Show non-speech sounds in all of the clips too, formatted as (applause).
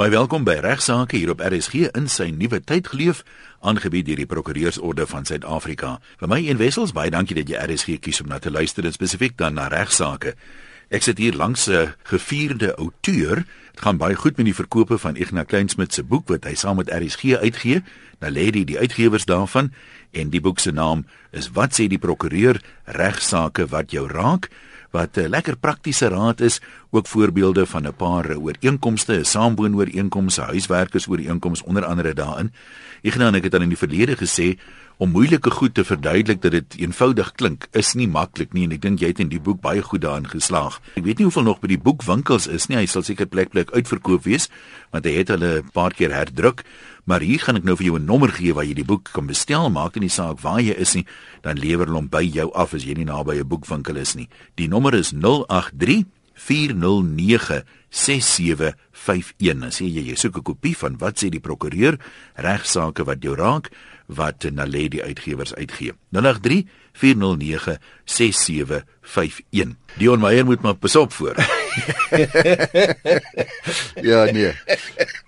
Baie welkom by Regsake hier op RSG in sy nuwe tyd geleef, aangebied deur die Prokureursorde van Suid-Afrika. Vir my en Wessels, baie dankie dat jy RSG kies om na te luister en spesifiek dan na Regsake. Ek sit hier langs 'n gevierde outeur. Dit gaan baie goed met die verkope van Ignas Kleinsmid se boek wat hy saam met RSG uitgee. Nou lê die, die uitgewers daarvan en die boek se naam is Wat sê die prokureur? Regsake wat jou raak wat 'n lekker praktiese raad is, ook voorbeelde van 'n paar ooreenkomste, 'n saamboonooreenkomste, huiswerkersooreenkomste onder andere daarin. Ek het dan in die verlede gesê om moeilike goed te verduidelik dat dit eenvoudig klink, is nie maklik nie en ek dink jy het in die boek baie goed daarin geslaag. Ek weet nie hoeveel nog by die boekwinkels is nie, hy sal seker plek plek uitverkoop wees, want hy het hulle 'n paar keer herdruk. Maar hier gaan ek nou vir jou 'n nommer gee waar jy die boek kan bestel. Maak nie saak waar jy is nie, dan lewer hulle hom by jou af as jy nie naby 'n boekwinkel is nie. Die nommer is 083 409 6751. As jy jy soek 'n kopie van wat sê die prokureur regsaake wat jou raak wat Naledi uitgewers uitgee. 083 409 6751. Dion Meyer moet maar besop voor. (laughs) ja, nee.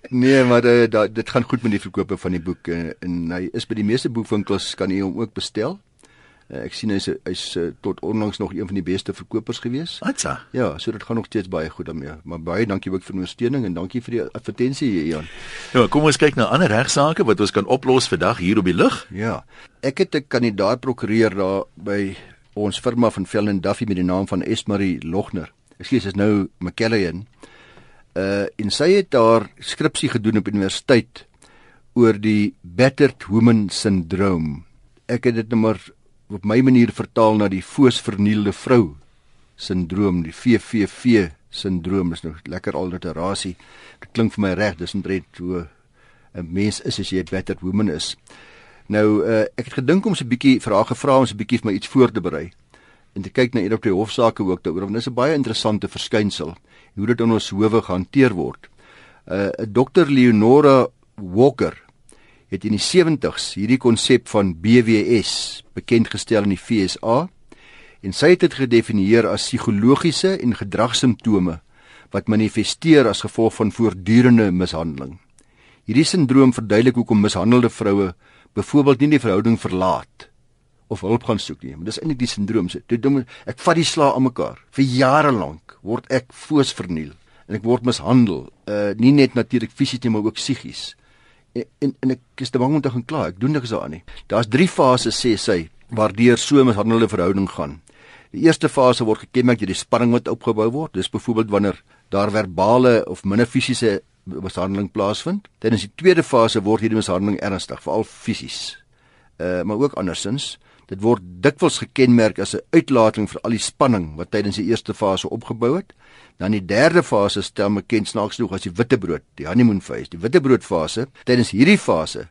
Nee, maar uh, da, dit gaan goed met die verkope van die boek uh, en hy is by die meeste boekwinkels kan jy hom ook bestel. Uh, ek sien hy's hy's uh, tot onlangs nog een van die beste verkopers gewees. Atsa. Ja, so dit gaan nog steeds baie goed daarmee. Maar baie dankie ook vir ondersteuning en dankie vir die advertensie Jan. Ja, kom ons kyk na ander regsaake wat ons kan oplos vandag hier op die lug. Ja. Ek het 'n kandidaat prokureur daar by ons firma van Vellen Duffy met die naam van Esmarie Logner. Ekskuus, is nou McKellian. Uh en sy het daar skripsie gedoen op universiteit oor die battered woman syndroom. Ek het dit nou maar op my manier vertaal na die foosvernielde vrou sindroom, die VVV sindroom is nou lekker alliterasie. Dit klink vir my reg, dis omtrent hoe 'n mens is as jy 'n battered woman is. Nou uh, ek het gedink om so 'n bietjie vrae gevra om so 'n bietjie vir my iets voor te berei en te kyk na een op die hofsaake ook daaroor want dit is 'n baie interessante verskynsel hoe dit in ons howe gehanteer word. 'n uh, Dr Leonora Walker het in die 70s hierdie konsep van BWS bekend gestel in die FSA en sy het dit gedefinieer as psigologiese en gedragssimptome wat manifesteer as gevolg van voortdurende mishandeling. Hierdie sindroom verduidelik hoekom mishandelde vroue byvoorbeeld nie die verhouding verlaat of hulp gaan soek nie. Maar dis eintlik die sindroom se. Ek vat die slaa aan mekaar. Vir jare lank word ek foos verniel en ek word mishandel. Uh nie net natuurlik fisies nie, maar ook psigies en en, ek is te bang om te gaan kla. Ek doen niks daaraan nie. Daar's 3 fases sê sy waardeur so 'n mishandelende verhouding gaan. Die eerste fase word gekenmerk deur die spanning wat opgebou word. Dis byvoorbeeld wanneer daar verbale of minder fisiese mishandeling plaasvind. Tydens die tweede fase word hierdie mishandeling ernstig, veral fisies. Uh maar ook andersins. Dit word dikwels gekenmerk as 'n uitlating vir al die spanning wat tydens die eerste fase opgebou het. Dan die derde fase stel bekend snaaks genoeg as die witbrood, die honeymoon phase. Die witbrood fase, tydens hierdie fase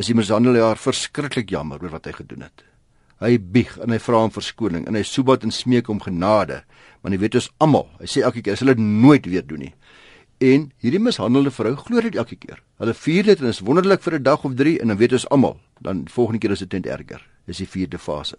is die mishandelaar verskriklik jammer oor wat hy gedoen het. Hy bieg en hy vra om verskoning en hy soebat en smeek om genade, want hy weet ons almal, hy sê elke keer sal dit nooit weer doen nie. En hierdie mishandelde vrou glo dit elke keer. Hulle vier dit en is wonderlik vir 'n dag of 3 en dan weet ons almal, dan volgende keer is dit net erger. Dis die vierde fase.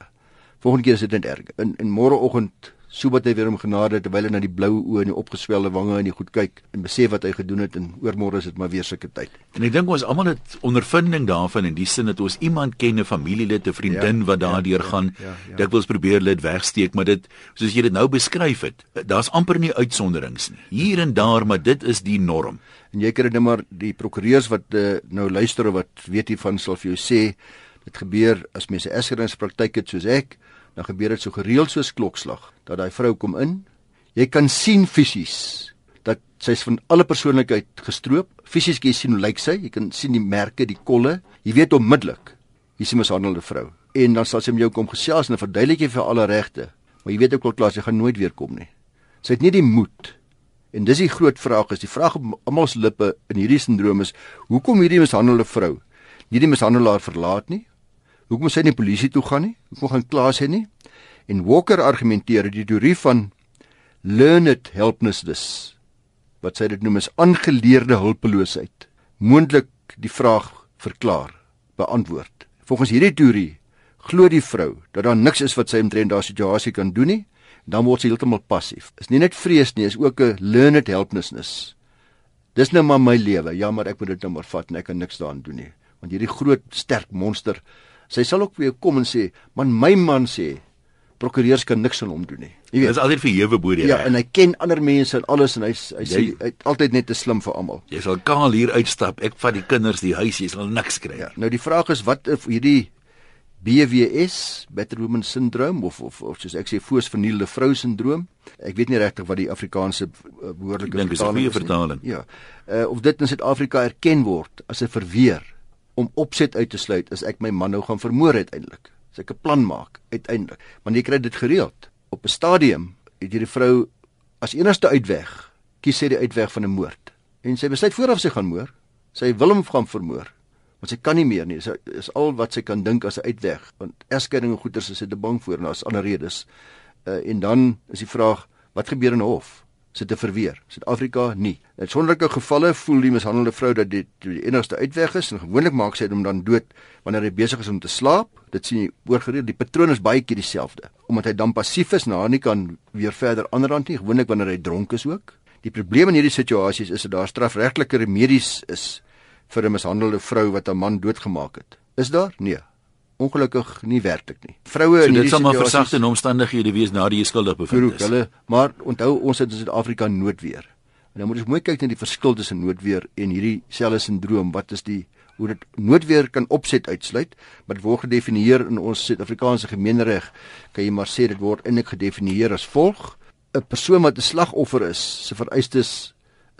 Volgende keer is dit net erger. In in môreoggend Sobat hy weer om genade terwyl hy na die blou oë en die opgeswelde wange en die goed kyk en besef wat hy gedoen het en oormôre is dit maar weer sulke tyd. En ek dink ons almal het ondervinding daarvan in die sin dat ons iemand ken, 'n familielid, 'n vriendin ja, wat daardeur ja, gaan. Ja, ja, ja. Dikwels probeer dit wegsteek, maar dit soos jy dit nou beskryf het, daar's amper nie uitsonderings nie. Hier en daar, maar dit is die norm. En jy kry net maar die prokureurs wat uh, nou luister wat weet hiervan sal vir jou sê dit gebeur as mense eskerings praktyk het soos ek dan gebeur dit so gereeld soos klokslag dat daai vrou kom in. Jy kan sien fisies dat sy's van alle persoonlikheid gestroop. Fisies jy sien hoe lyk sy? Jy kan sien die merke, die kolle. Jy weet onmiddellik hier is 'n mishandelde vrou. En dan sal sy met jou kom gesels en verduidelik jy vir alle regte. Maar jy weet ook al klaar sy gaan nooit weer kom nie. Sy het nie die moed. En dis die groot vraag is, die vraag op almal se lippe in hierdie sindroom is, hoekom hierdie mishandelde vrou nie die mishandelaar verlaat nie? Hoekom sy nie polisie toe gaan nie? Hoekom gaan kla sy nie? En Walker argumenteer die teorie van learned helplessness wat sy dit noem is aangeleerde hulpeloosheid moontlik die vraag verklaar beantwoord. Volgens hierdie teorie glo die vrou dat daar niks is wat sy omtrent daardie situasie kan doen nie, dan word sy heeltemal passief. Is nie net vrees nie, is ook 'n learned helplessness. Dis nou maar my lewe. Ja, maar ek moet dit nou maar vat en ek kan niks daaraan doen nie. Want hierdie groot sterk monster, sy sal ook weer kom en sê, "Man, my man sê prokureurs kan niks aan hom doen nie." Jy weet, dis altyd vir jewe bo die Ja, en hy ken ander mense en alles en hy hy sê hy, hy altyd net te slim vir almal. Jy sal kaal hier uitstap. Ek vat die kinders die huis, jy sal niks kry. Ja, nou die vraag is wat of hierdie BWS, Better Woman Syndrome of of, of soos ek sê Foos vernielde vrou sindroom. Ek weet nie regtig wat die Afrikaanse uh, behoorlike vertaling is. vertaling. Ja. Uh of dit in Suid-Afrika erken word as 'n verweer om opset uit te sluit as ek my man nou gaan vermoor uiteindelik. As ek 'n plan maak uiteindelik. Want jy kry dit gereeld. Op 'n stadium het hierdie vrou as enigste uitweg kies sy die uitweg van 'n moord. En sy besluit vooraf sy gaan moord. Sy wil hom gaan vermoor want sy kan nie meer nie. Dis is al wat sy kan dink as 'n uitweg. Want egskeiding en goeder is sy te bang vir en daar's ander redes. Uh, en dan is die vraag, wat gebeur in hof? Sit te verweer. Suid-Afrika nie. In sonderlike gevalle voel die mishandelde vrou dat dit die enigste uitweg is en gewoonlik maak sy hom dan dood wanneer hy besig is om te slaap. Dit sien jy oorgereed. Die patroon is baie keer dieselfde. Omdat hy dan passief is, na nie kan weer verder aanrand nie, gewoonlik wanneer hy dronk is ook. Die probleem in hierdie situasies is dat daar strafregtelike remedies is vir 'n mishandelde vrou wat 'n man doodgemaak het. Is daar? Nee. Ongelukkig nie werklik nie. Vroue so in hierdie dit sal maar versagte omstandighede wees na die skuldig bevind is. Hulle, maar onthou ons het in Suid-Afrika noodweer. En dan moet ons mooi kyk na die verskil tussen noodweer en hierdie selfe sindroom. Wat is die hoe dit noodweer kan opset uitsluit, maar dit word gedefinieer in ons Suid-Afrikaanse gemeenereg. Kan jy maar sê dit word eintlik gedefinieer as volg: 'n persoon wat 'n slagoffer is, se vereistes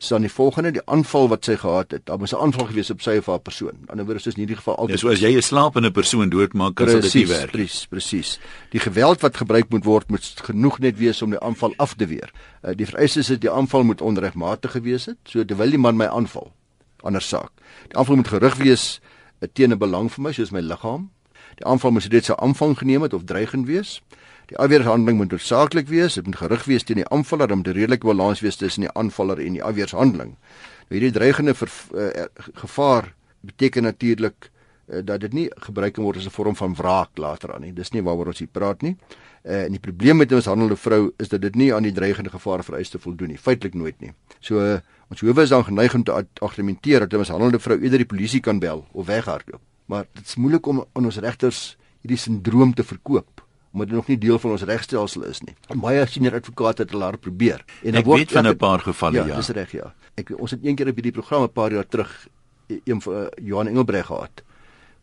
dan die volgende die aanval wat sy gehad het. Daar was 'n aanval gewees op sy of haar persoon. In ander woorde is in hierdie geval altyd Ja, so as jy 'n slapende persoon doodmaak, kan dit nie werk. Presies, presies. Die geweld wat gebruik moet word moet genoeg net wees om die aanval af te weer. Uh, die vereiste is dat die aanval moet onregmatig gewees het. So terwyl die man my aanval, anders saak. Die aanval moet gerig wees uh, teen 'n belang vir my, soos my liggaam. Die aanval moet dit se aanvang geneem het of dreigend wees. Die afweerhandeling moet noodsaaklik wees, dit moet gerig wees teen die aanvaller, dit moet 'n redelike balans wees tussen die aanvaller en die afweerhandeling. Nou hierdie dreigende ver, uh, gevaar beteken natuurlik uh, dat dit nie gebruik kan word as 'n vorm van wraak later aan nie. Dis nie waaroor ons hier praat nie. Uh, en die probleem met 'n mishandelde vrou is dat dit nie aan die dreigende gevaar vereis te voldoen nie. Feitelik nooit nie. So uh, ons hoewe is dan geneig om te argumenteer dat 'n mishandelde vrou eerder die polisie kan bel of weghardloop. Maar dit is moeilik om aan ons regters hierdie sindroom te verkoop omdat dit nog nie deel van ons regstelsel is nie. Baie senior advokate het al probeer en ek weet van 'n paar gevalle ja. Ja, dis reg ja. Ek ons het een keer op hierdie program 'n paar jaar terug e, een van uh, Johan Engelbreg gehad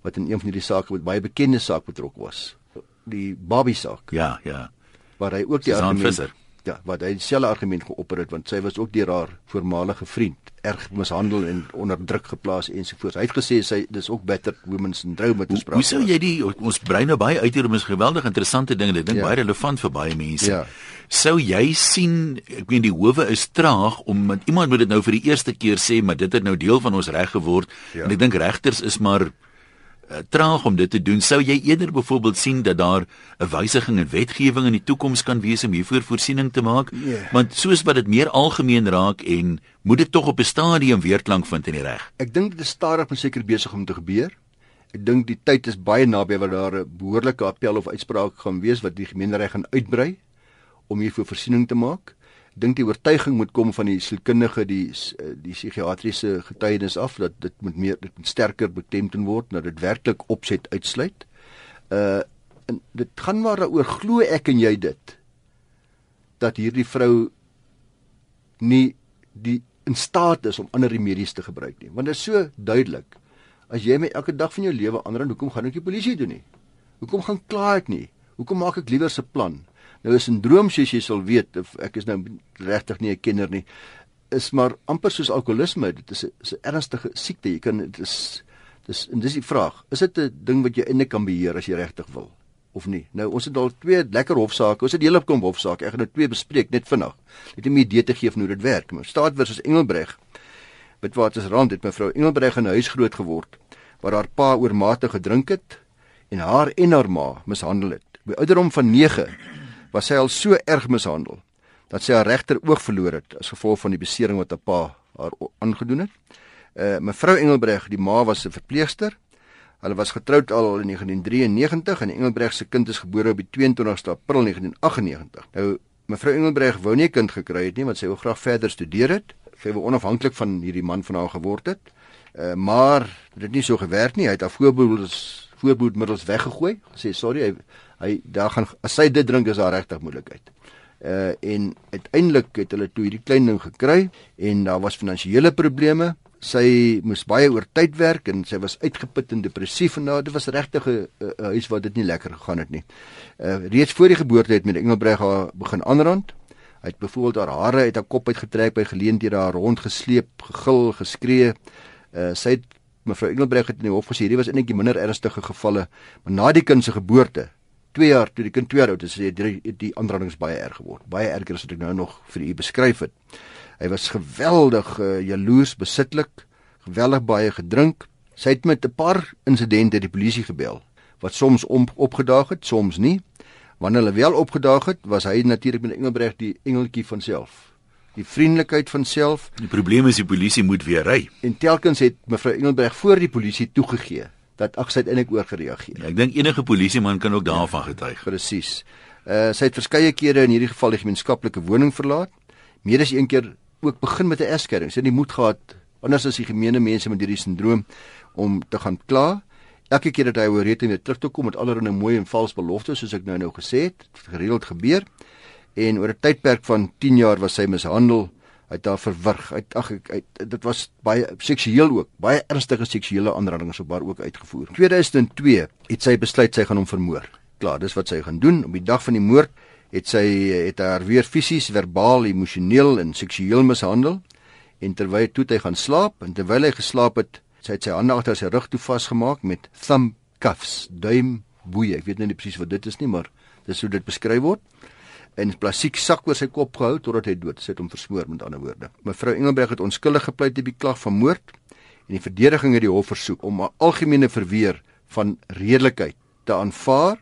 wat in een van hierdie sake met baie bekende saak betrokke was. Die Bobby saak. Ja, ja. Waar hy ook die argument Ja, wat hy dieselfde argument geopper het want sy was ook deur haar voormalige vriend erg mishandel en onder druk geplaas ensovoorts. Hy het gesê sy dis ook better women syndrome wat gespreek. Hoe sou jy die ons brein nou baie uit hier om is geweldig interessante dinge. Ek dink ja. baie relevant vir baie mense. Ja. Sou jy sien, ek meen die howe is traag om iemand moet dit nou vir die eerste keer sê, maar dit het nou deel van ons reg geword ja. en ek dink regters is maar traag om dit te doen. Sou jy eerder byvoorbeeld sien dat daar 'n wysiging in wetgewing in die toekoms kan wees om hiervoor voorsiening te maak? Yeah. Ja. Want soos wat dit meer algemeen raak en moet dit tog op 'n stadium weerklank vind in die reg. Ek dink dit is stadig maar seker besig om te gebeur. Ek dink die tyd is baie naby waar daar 'n behoorlike appel of uitspraak gaan wees wat die gemeenereg gaan uitbrei om hiervoor voorsiening te maak dink die oortuiging moet kom van die sielkundige die eh, die psigiatriese getuienis af dat dit moet meer dit moet sterker beklemtoon word dat dit werklik opset uitsluit. Uh en dit gaan maar daaroor glo ek en jy dit dat hierdie vrou nie die in staat is om ander remedies te gebruik nie. Want dit is so duidelik. As jy my elke dag van jou lewe aanraak, hoekom gaan ek die polisie doen nie? Hoekom gaan kla ek nie? Hoekom maak ek liewer 'n plan? Nou 'n sindroom soos jy sal weet, ek is nou regtig nie 'n kenner nie, is maar amper soos alkoholisme. Dit is 'n is ernstige siekte. Jy kan dit is dis en dis die vraag. Is dit 'n ding wat jy eintlik kan beheer as jy regtig wil of nie? Nou ons het al twee lekker hofsaake. Ons het hele kom hofsaake. Ek gaan nou twee bespreek net vinnig. Net om 'n idee te gee van hoe dit werk. Maar staat versus Engelbreg. Witwatersrand het mevrou Engelbreg in huis groot geword waar haar pa oormatig gedrink het en haar en haar ma mishandel het. By ouderdom van 9 was sy al so erg mishandel dat sy haar regter oog verloor het as gevolg van die besering wat haar pa haar aangedoen het. Uh mevrou Engelbreg, die ma was 'n verpleegster. Hulle was getroud al in 1993 en Engelbreg se kind is gebore op die 22ste April 1998. Nou mevrou Engelbreg wou nie 'n kind gekry het nie want sy wou graag verder studeer het. sy wou onafhanklik van hierdie man van haar geword het. Uh, maar dit het nie so gewerk nie. Hy het haar voorbeelds voorbeeldmiddels weggegooi. Sê sorry, hy hy daar gaan as sy dit drink is daar regtig moeilikheid. Uh en uiteindelik het hulle toe hierdie klein ding gekry en daar was finansiële probleme sy moes baie oor tyd werk en sy was uitgeput en depressief en nou dit was regtig 'n huis waar dit nie lekker gegaan het nie. Uh reeds voor die geboorte het met Engelbreg haar begin aanrand. Hy het byvoorbeeld haar hare uit haar kop uitgetrek by geleenthede haar rondgesleep, gegil, geskree. Uh sy het mevrou Engelbreg het in die hof gesê hierdie was eintlik minder ernstige gevalle, maar na die kind se geboorte 2 jaar toe die kind 2 jaar oud is, het die, die aanrandings baie erg geword. Baie erger as wat ek nou nog vir u beskryf het. Hy was geweldig uh, jaloers, besitlik, geweldig baie gedrink. Sy het met 'n paar insidente die polisie gebel wat soms om, opgedaag het, soms nie. Wanneer hulle wel opgedaag het, was hy natuurlik met Engelbreg die engeltjie van self. Die vriendelikheid van self. Die probleem is die polisie moet weer ry. En telkens het mevrou Engelbreg voor die polisie toegegee dat ag sy het eintlik oorgereageer. Ja, ek dink enige polisieman kan ook daarvan getuig. Presies. Uh sy het verskeie kere in hierdie geval die gemeenskaplike woning verlaat. Meer as een keer ook begin met 'n egskeiding. Sy het nie moed gehad anders as die gemeene mense met hierdie sindroom om te gaan kla. Elke keer dat hy oor reed en weer terug toe kom met allerlei mooi en vals beloftes soos ek nou nou gesê het, het gereeld gebeur. En oor 'n tydperk van 10 jaar was sy mishandel. Hy het haar verwrig. Hy ag ek dit was baie seksueel ook. Baie ernstige seksuele aanrandings op haar ook uitgevoer. 2002 het sy besluit sy gaan hom vermoor. Klaar, dis wat sy gaan doen op die dag van die moord het sy het haar weer fisies, verbaal, emosioneel en seksueel mishandel en terwyl toe hy gaan slaap en terwyl hy geslaap het, sy het sy hande agter sy rug toe vasgemaak met thumb cuffs, duim boeie. Ek weet nou nie presies wat dit is nie, maar dis hoe dit beskryf word. En plastiek sak oor sy kop gehou totdat hy dood sit om versmoor met ander woorde. Mevrou Engelberg het onskuldig gepleit op die klag van moord en die verdediging het die hof versoek om 'n algemene verweer van redelikheid te aanvaar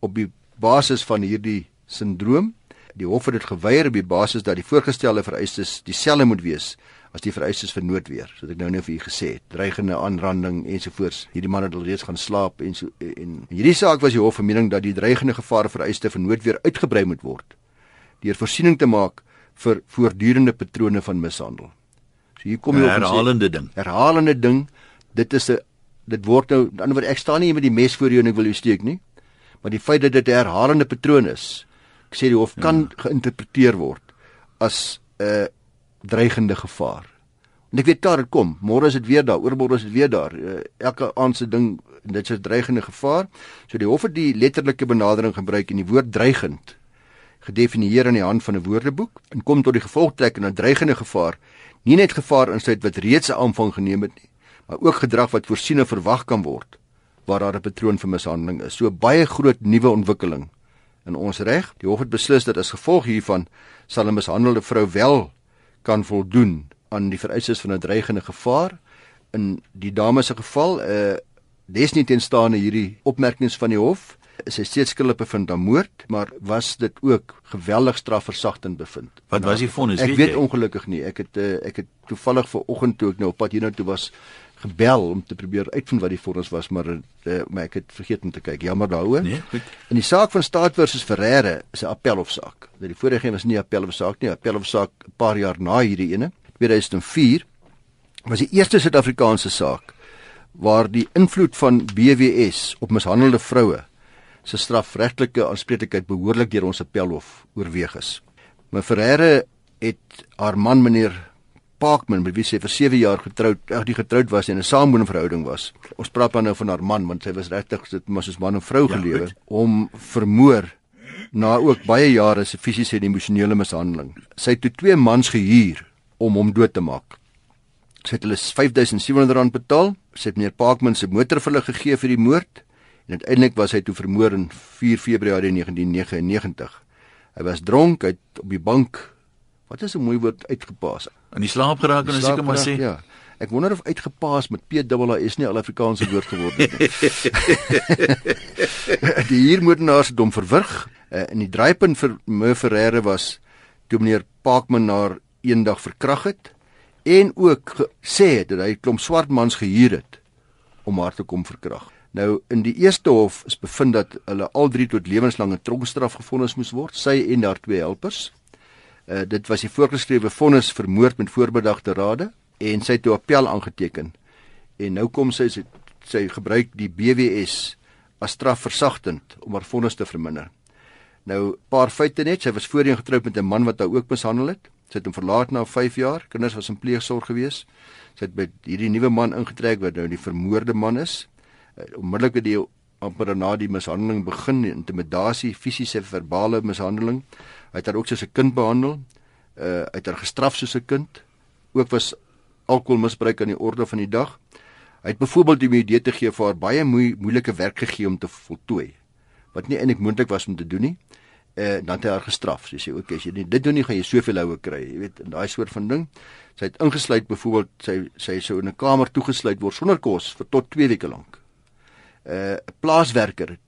op die basis van hierdie sindroom. Die hof het dit geweier op die basis dat die voorgestelde vereistes dieselfde moet wees as die vereistes vir noodweer, soos ek nou net vir u gesê het, dreigende aanranding ensovoorts. Hierdie man het al reeds gaan slaap en so en hierdie saak was die hof van mening dat die dreigende gevaar vereiste vir noodweer uitgebrei moet word deur voorsiening te maak vir voortdurende patrone van mishandel. So hier kom jy op 'n herhalende ding. Herhalende ding. Dit is 'n dit word nou aan die ander word ek staan nie met die mes voor jou en ek wil jou steek nie. Maar die feit dat dit 'n herhalende patroon is, sê die hof kan ja. geïnterpreteer word as 'n uh, dreigende gevaar. En ek weet daar dit kom. Môre is dit weer daar, oormôre is dit weer daar. Uh, elke aand se ding dit is 'n dreigende gevaar. So die hof het die letterlike benadering gebruik en die woord dreigend gedefinieer aan die hand van 'n woordeboek en kom tot die gevolgtrekking dat dreigende gevaar nie net gevaar insluit wat reeds 'n aanvang geneem het nie, maar ook gedrag wat voorsien en verwag kan word waar daar 'n patroon vir mishandeling is. So baie groot nuwe ontwikkeling in ons reg. Die hof het beslis dat as gevolg hiervan sal 'n mishandelde vrou wel kan voldoen aan die vereistes van 'n dreigende gevaar. In die dame se geval, uh desnietenstaande hierdie opmerkings van die hof, is sy steeds skuldig bevind aan moord, maar was dit ook geweldig strafversagtend bevind. Wat was die vonnis? Ek weet ongelukkig nie. Ek het uh, ek het toevallig ver oggend toe ek nou op pad hiernatoe was gebel om te probeer uitvind wat die vonnis was, maar uh, maar ek het vergeet om te kyk. Jammer daaroor. Nee, goed. In die saak van Staat versus Ferreira is 'n appelhofsaak. Dat die vorige een was nie 'n appelhofsaak nie, 'n appelhofsaak 'n paar jaar na hierdie ene. 2004 was die eerste Suid-Afrikaanse saak waar die invloed van BWS op mishandelde vroue se strafregtelike aanspreeklikheid behoorlik deur ons appelhof oorweeg is. Maar Ferreira het haar man meneer Parkman met wie sy vir 7 jaar getroud, ag die getroud was en 'n saamwoonende verhouding was. Ons praat dan nou van haar man want sy was regtig dit mos as man en vrou ja, gelewe om vermoor na ook baie jare se fisiese en emosionele mishandeling. Sy het toe twee mans gehuur om hom dood te maak. Sy het hulle R5700 betaal. Sy het meneer Parkman se motor vir hulle gegee vir die moord en uiteindelik was hy toe vermoor in 4 Februarie 1999. Hy was dronk, hy het op die bank Wat is 'n mooi woord uitgepaas? In die slaap geraak en seker maar sê. Ja. Ek wonder of uitgepaas met P double A is nie al Afrikaanse woord geword nie. (laughs) die huurmoordenaar se dom verwrig uh, en die draaipunt vir Me Ferreira was toe meneer Parkman haar eendag verkrag het en ook sê dat hy klomp swart mans gehuur het om haar te kom verkrag. Nou in die eerste hof is bevind dat hulle al drie tot lewenslange tronkstraf gefonnis moes word, sy en haar twee helpers Uh, dit was die voorgeskrewe vonnis vir moord met voorbedagte rade en sy het toe appel aangeteken. En nou kom sy sy, sy gebruik die BWS as strafversagtend om haar vonnis te verminder. Nou paar feite net, sy was voorheen getroud met 'n man wat haar ook mishandel het. Sy het hom verlaat na 5 jaar. Kinders was in pleegsorg gewees. Sy het by hierdie nuwe man ingetrek wat nou die vermoorde man is. Uh, onmiddellik het die amper na die mishandeling begin, intimidasie, fisiese verbale mishandeling. Hy het haar ook soos 'n kind behandel. Uh hy het haar gestraf soos 'n kind. Ook was alkoholmisbruik aan die orde van die dag. Hy het byvoorbeeld die idee te gee vir haar baie moeilike werk gegee om te voltooi wat nie eintlik moontlik was om te doen nie eh dan het hy haar gestraf. Sy sê ook as jy dit doen nie gaan jy soveel houe kry, jy weet, en daai soort van ding. Sy het ingesluit byvoorbeeld sy sy sou in 'n kamer toegesluit word sonder kos vir tot 2 weke lank. Eh, 'n uh, plaaswerker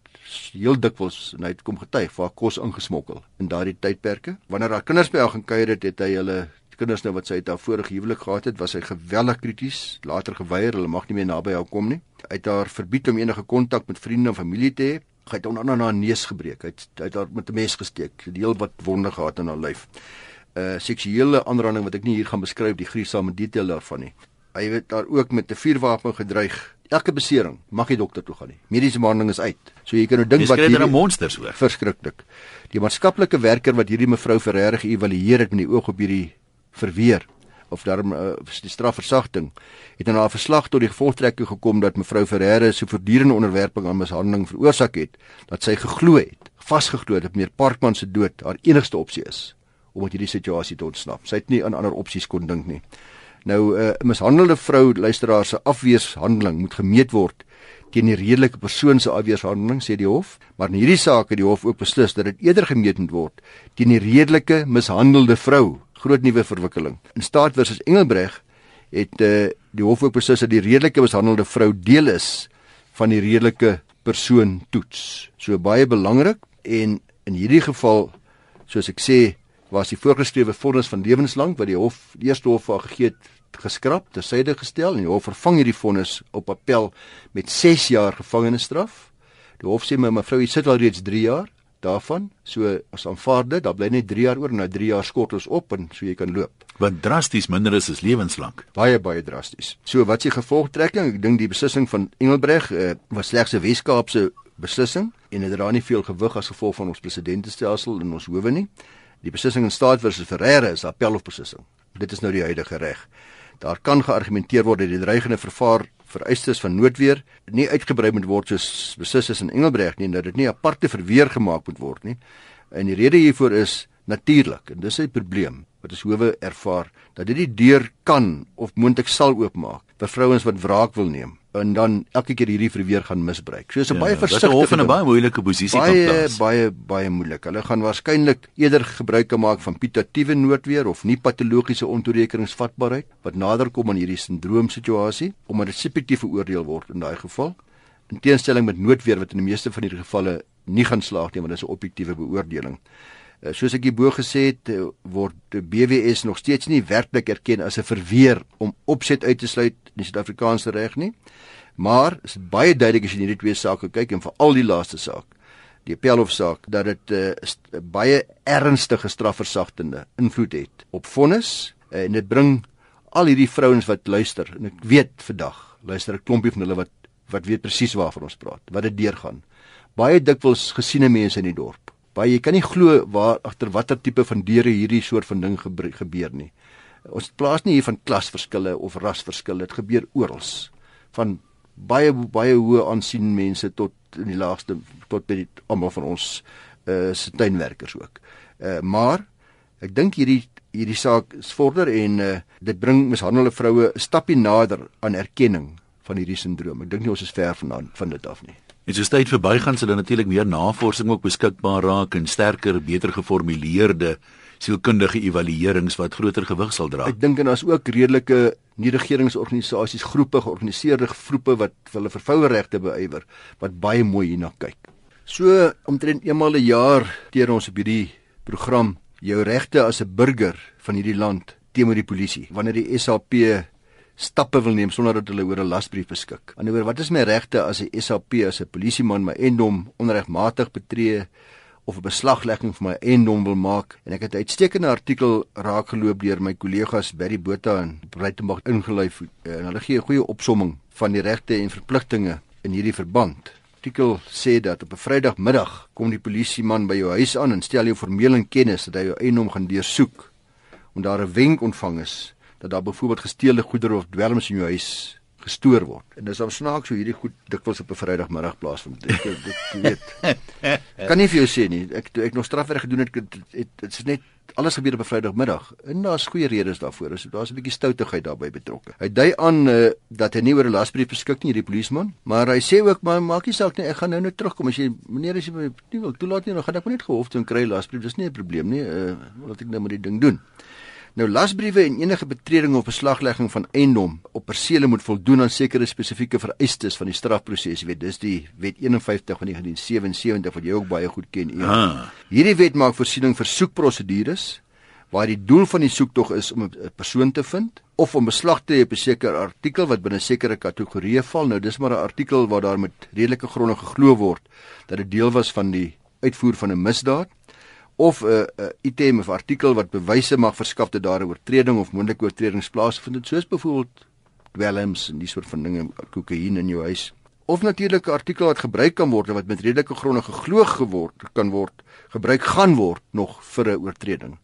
heel dikwels en hy het kom getuig vir haar kos ingesmokkel in daardie tydperke. Wanneer haar kinders by haar gaan kuier het, het hy hulle kinders nou wat sy het haar vorige huwelik gehad het, was hy geweldig krities, later geweier, hulle mag nie meer naby haar kom nie. Hy het haar verbied om enige kontak met vriende en familie te hê hy het onder andere 'n neus gebreek. Hy het hy het daar met 'n mes gesteek, die heel wat wonde gehad in haar lyf. 'n uh, Seksuele aanranding wat ek nie hier gaan beskryf die gruisame detail daarvan nie. Hy het daar ook met 'n vuurwapen gedreig. Elke besering mag jy dokter toe gaan nie. Mediese behandeling is uit. So jy kan nou dink wat hierdie monsters hoor. Verskriklik. Die maatskaplike werker wat hierdie mevrou verreg geëvalueer het met die oog op hierdie verweer of daarom uh, die strafversagting het in haar verslag tot die gevolgtrekking gekom dat mevrou Ferreira se voortdurende onderwerping aan mishandeling veroorsaak het dat sy geglo het vasgeglo dat meneer Parkman se dood haar enigste opsie is om uit hierdie situasie te ontsnap. Sy het nie aan ander opsies kon dink nie. Nou eh, 'n uh, mishandelde vrou luisteraar se afweeshandeling moet gemeet word teen die redelike persoon se afweeshandeling sê die hof, maar in hierdie saak het die hof ook beslis dat dit eerder gemeet moet word teen die redelike mishandelde vrou groot nuwe verwikkeling. In staat versus Engelbreg het uh, die hof ook beslis dat die redelike mishandelde vrou deel is van die redelike persoon toets. So baie belangrik en in hierdie geval soos ek sê was die voorgeskrewe vonnis van lewenslank wat die hof die eerste hof vir gegee het geskraap, tersyde gestel en die hof vervang hierdie vonnis op appel met 6 jaar gevangenisstraf. Die hof sê my mevrou, jy sit al reeds 3 jaar daarvan. So as aanvaar dit, dan bly net 3 jaar oor en nou 3 jaar skort ons op en so jy kan loop. Want drasties minder is as lewenslank. Baie baie drasties. So wat s'e gevolgtrekking? Ek dink die beslissing van Engelbreg uh, was slegs 'n Weskaapse beslissing en dit dra nie veel gewig as gevolg van ons presidentestelsel in ons howe nie. Die beslissing in staat versus Ferreira is appel of beslissing. Dit is nou die huidige reg. Daar kan geargumenteer word dat die dreigende vervaar vereistes van noodweer nie uitgebrei moet word soos beslis is in Engelbreg nie dat dit nie aparte verweer gemaak moet word nie. En die rede hiervoor is natuurlik en dis 'n probleem wat ons hoewe ervaar dat dit die deur kan of moontlik sal oopmaak vir vrouens wat wraak wil neem en dan elke keer hierdie verweer gaan misbruik. So is 'n ja, baie versigtige hof in 'n baie moeilike posisie baie, kan plaas. Baie baie moeilik. Hulle gaan waarskynlik eerder gebruik maak van putative noodweer of nie patologiese ontoerekeningsvatbaarheid wat nader kom aan hierdie sindroomsituasie omdat dit subjektief veroordeel word in daai geval. In teenstelling met noodweer wat in die meeste van hierdie gevalle nie gaan slaag nie want dit is 'n objektiewe beoordeling. Uh, soos ek hierbo gesê het, uh, word BWS nog steeds nie werklik erken as 'n verweer om opset uit te sluit in Suid-Afrikaanse reg nie. Maar is baie duidelik as jy hierdie twee sake kyk en veral die laaste saak, die Appelhof saak, dat dit 'n uh, baie ernstige strafversagtende invloed het op vonnis uh, en dit bring al hierdie vrouens wat luister en ek weet vandag luister 'n klompie van hulle wat wat weet presies waarvan ons praat, wat dit deurgaan. Baie dikwels gesiene mense in die dorp baie jy kan nie glo waar agter watter tipe van deure hierdie soort van ding gebeur nie. Ons plaas nie hier van klasverskille of rasverskille, dit gebeur oral. Van baie baie hoë aansien mense tot in die laagste tot by die almal van ons uh tuinwerkers ook. Uh maar ek dink hierdie hierdie saak vorder en uh dit bring mishandelde vroue 'n stappie nader aan erkenning van hierdie sindroom. Ek dink nie ons is ver vandaan van dit af nie. En so tyd verbygaan sal dan natuurlik meer navorsing ook beskikbaar raak en sterker, beter geformuleerde sielkundige evaluerings wat groter gewig sal dra. Ek dink en daar's ook redelike nie-regeringsorganisasies, groepe, georganiseerde groepe wat hulle vir vroueregte beywer wat baie mooi hierna kyk. So omtrent eenmal 'n jaar teer ons op hierdie program jou regte as 'n burger van hierdie land teenoor die polisie. Wanneer die SAP stappe wil neem sonder dat hulle oor 'n lasbrief beskik. Anderswoorde, wat is my regte as 'n SAP as 'n polisieman my endom onregmatig betree of 'n beslaglegging van my eiendom wil maak en ek het 'n uitstekende artikel raakgeloop deur my kollegas Barry Botha en Breitenberg ingelyf en hulle gee 'n goeie opsomming van die regte en verpligtinge in hierdie verband. Artikel sê dat op 'n Vrydagmiddag kom die polisieman by jou huis aan en stel jou formeel in kennis dat hy jou eiendom gaan deursoek en daar 'n wenk ontvang is dat daar byvoorbeeld gesteelde goedere of dwelms in jou huis gestoor word. En dis dan snaaks hoe hierdie goed dikwels op 'n Vrydagmiddag plaasvind. Ek dit weet. (laughs) Kan nie vir jou sê nie. Ek ek nog strafwerk gedoen het dit is net alles gebeur op 'n Vrydagmiddag. En daar's goeie redes daarvoor. So daar's 'n bietjie stoutigheid daarbey betrokke. Hy dui aan uh, dat hy nie oor 'n lasbrief beskik nie, hierdie polisieman, maar hy sê ook maar maak nie saak nie, ek gaan nou net terugkom as jy meneer as jy nie wil toelaat nie, dan gaan ek maar net gehof toe en kry lasbrief. Dis nie 'n probleem nie. Uh, laat ek nou maar die ding doen. Nou lasbriewe en enige betreding of beslaglegging van eiendom op persele moet voldoen aan sekere spesifieke vereistes van die strafproses. Jy weet, dis die Wet 51 van 1977 wat jy ook baie goed ken. Ah. Hierdie wet maak voorsiening vir soekprosedures waar die doel van die soektog is om 'n persoon te vind of om beslag te lê op 'n sekere artikel wat binne sekere kategorieë val. Nou dis maar 'n artikel waar daar met redelike gronde geglo word dat dit deel was van die uitvoer van 'n misdaad of 'n uh, uh, item of artikel wat bewyse mag verskaf dat daar 'n oortreding of moontlike oortredings plaasvind het soos byvoorbeeld dwelms en die soort van dinge kokain in jou huis of natuurlik 'n artikel wat gebruik kan word wat met redelike gronde geglo geword kan word gebruik gaan word nog vir 'n oortreding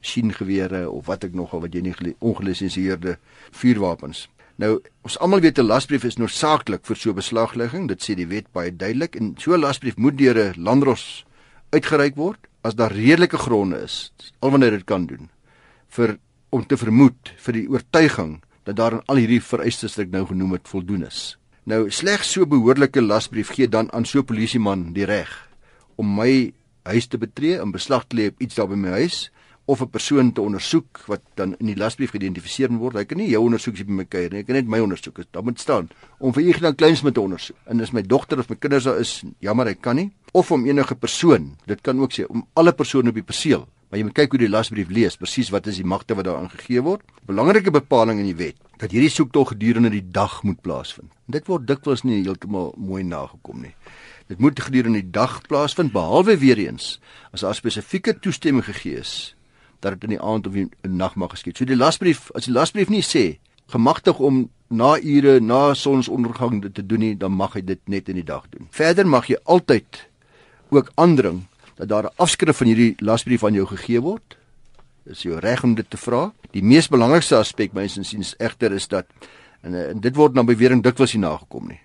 skiengewere of wat ek nogal wat jy nie ongelisensieerde vuurwapens Nou, ons almal weet 'n lasbrief is noodsaaklik vir so beslaglegging. Dit sê die wet baie duidelik en so 'n lasbrief moet deur 'n landros uitgereik word as daar redelike gronde is alwanneer dit kan doen vir om te vermoed vir die oortuiging dat daar aan al hierdie vereistes wat ek nou genoem het voldoen is. Nou slegs so behoorlike lasbrief gee dan aan so 'n polisieman die reg om my huis te betree en beslag te lê op iets daar by my huis of 'n persoon te ondersoek wat dan in die lasbrief geïdentifiseer word. Hy kan nie jou ondersoek sien by my kuier nie. Hy kan net my ondersoek. Dit moet staan om vir Ignas Kleinsmit te ondersoek. En as my dogter of my kinders daar is, jammer, hy kan nie of om enige persoon. Dit kan ook sê om alle persone op die perseel. Maar jy moet kyk hoe die lasbrief lees, presies wat is die magte wat daarin gegee word. Belangrike bepaling in die wet dat hierdie soektog gedurende die dag moet plaasvind. En dit word dikwels nie heeltemal mooi nagekom nie. Dit moet gedurende die dag plaasvind behalwe weer eens as daar spesifieke toestemming gegee is dat dit in die aand of in die nag mag geskied. So die lasbrief, as die lasbrief nie sê gemagtig om na ure na sonsondergang dit te doen nie, dan mag hy dit net in die dag doen. Verder mag jy altyd ook aandring dat daar 'n afskrif van hierdie lasbrief aan jou gegee word. Dis jou reg om dit te vra. Die mees belangrikste aspek mynsins is egter is dat en, en dit word na bewering dikwels nie nagekom nie.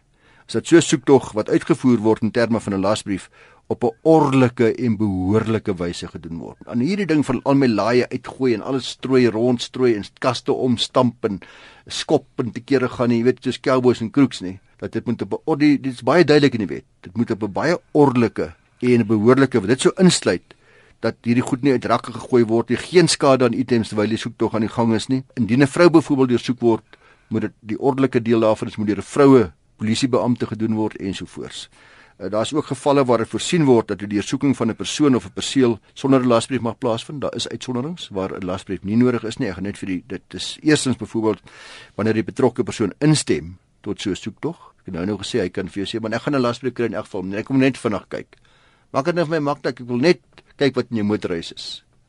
As dit so soektog wat uitgevoer word in terme van 'n lasbrief op 'n ordelike en behoorlike wyse gedoen word. Aan hierdie ding van al my laaie uitgooi en alles strooi rondstrooi en kaste omstamp en skop en te kere gaan, jy weet, soos cowboys en crooks nie. Dat dit moet op 'n dit is baie duidelik in die wet. Dit moet op 'n baie ordelike en 'n behoorlike wat dit sou insluit dat hierdie goed nie uit rakke gegooi word nie, geen skade aan items terwyl die soek tog aan die gang is nie. Indien 'n vrou byvoorbeeld deursoek word, moet dit die ordelike deel daarvan is moet deur 'n vroue polisiebeampte gedoen word ensovoorts. Uh, Daar's ook gevalle waar dit voorsien word dat die deursoeking van 'n persoon of 'n perseel sonder 'n lasbrief mag plaasvind. Daar is uitsonderings waar 'n lasbrief nie nodig is nie. Ek gaan net vir die dit is eerstens byvoorbeeld wanneer die betrokke persoon instem tot so 'n soektog. Ek het nou nou gesê hy kan vir jou sê, maar ek gaan 'n lasbrief kry in elk geval. Ek kom net vinnig kyk. Maak dit net vir my maklik. Ek wil net kyk wat in jou motorhuis is.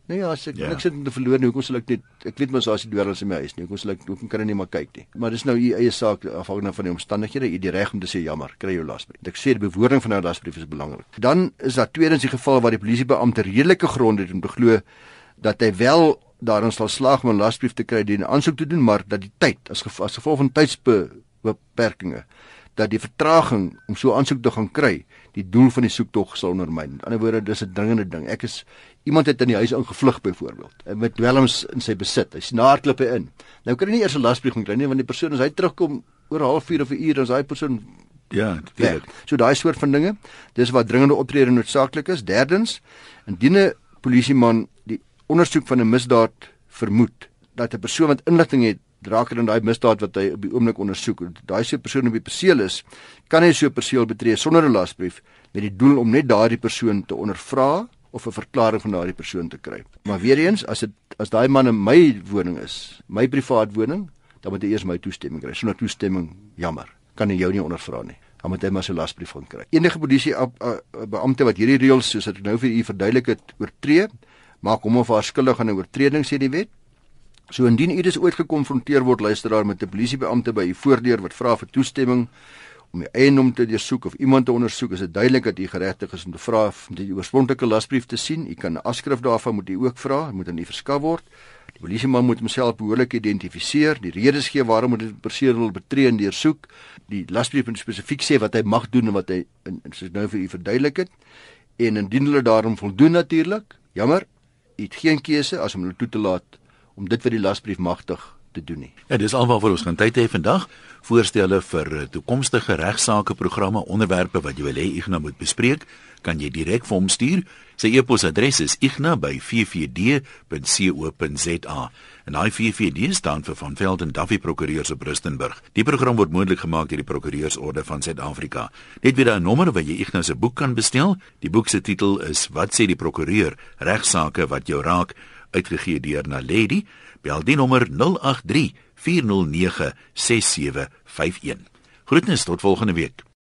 Nee, as ek ja. niks het om te verloor nie, hoekom sal ek net ek weet mos as jy dwelms in my huis nie, hoekom sal ek hoekom kan ek nie maar kyk nie. Maar dis nou u eie saak afhangende van die omstandighede, u die reg om te sê jammer, kry jou lasbrief. Ek sê die bewoording van 'n lasbrief is belangrik. Dan is daar tweedens die geval waar die polisiebeampte redelike gronde het om te glo dat hy wel daarin sal slaag om 'n lasbrief te kry dien aansoek te doen, maar dat die tyd as gevolg, as gevolg van tydsbeperkings dat die vertraging om so aansoek te gaan kry, die doel van die soektog sal ondermyn. In ander woorde, dis 'n dringende ding. Ek is iemand het in die huis ingevlug byvoorbeeld met dwelms in sy besit. Hy sien hardklippe in. Nou kan hy nie eers 'n lasbrief kry nie want die persoon as hy terugkom oor 'n halfuur of 'n uur, dan is daai persoon ja, weet. So daai soort van dinge, dis wat dringende optrede noodsaaklik is. Derdens, indien 'n polisieman die ondersoek van 'n misdaad vermoed dat 'n persoon wat inligting het raker in daai misdaad wat hy op die oomblik ondersoek. Daai se persoon op die perseel is, kan hy so perseel betree sonder 'n lasbrief met die doel om net daardie persoon te ondervra of 'n verklaring van daardie persoon te kry. Maar weer eens, as dit as daai man in my woning is, my privaat woning, dan moet hy eers my toestemming kry. Sonder toestemming, jammer, kan hy jou nie ondervra nie. dan moet hy maar sy lasbrief gaan kry. Enige polisie beampte wat hierdie reëls soos ek nou vir u verduidelik het oortree, maak hom of haar skuldig aan 'n oortreding sê die wet. So indien u dus ooit gekonfronteer word luisteraar met 'n polisiebeampte by u voordeur wat vra vir toestemming om die eiendom te deursoek of iemand te ondersoek, is dit duidelik dat u geregtig is om te vra om die oorspronklike lasbrief te sien. U kan 'n afskrif daarvan moet u ook vra, moet aan u verskaf word. Die polisieman moet homself behoorlik identifiseer, die redes gee waarom hy die persoon wil betree en deursoek. Die lasbrief moet spesifiek sê wat hy mag doen en wat hy in soos nou vir u verduidelik het. En indien hulle daarom voldoen natuurlik, jammer, u het geen keuse as om hulle toe te laat om dit vir die lasbrief magtig te doen nie. Ja, dis alwaar vir ons gaan tyd hê vandag voorstelle vir eh, toekomstige regsaake programme onderwerpe wat jy wil hê Ignas moet bespreek, kan jy direk vir hom stuur. Sy e-posadres is ignas@ffd.co.za. En hy FFD staan vir van Velden Duffy Prokureurs op Rustenburg. Die program word moontlik gemaak deur die Prokureursorde van Suid-Afrika. Net weer 'n nommer waar jy Ignas se boek kan bestel. Die boek se titel is Wat sê die prokureur? Regsaake wat jou raak uitgegee deur Naledi. Bel die nommer 083 409 6751. Groetnis tot volgende week.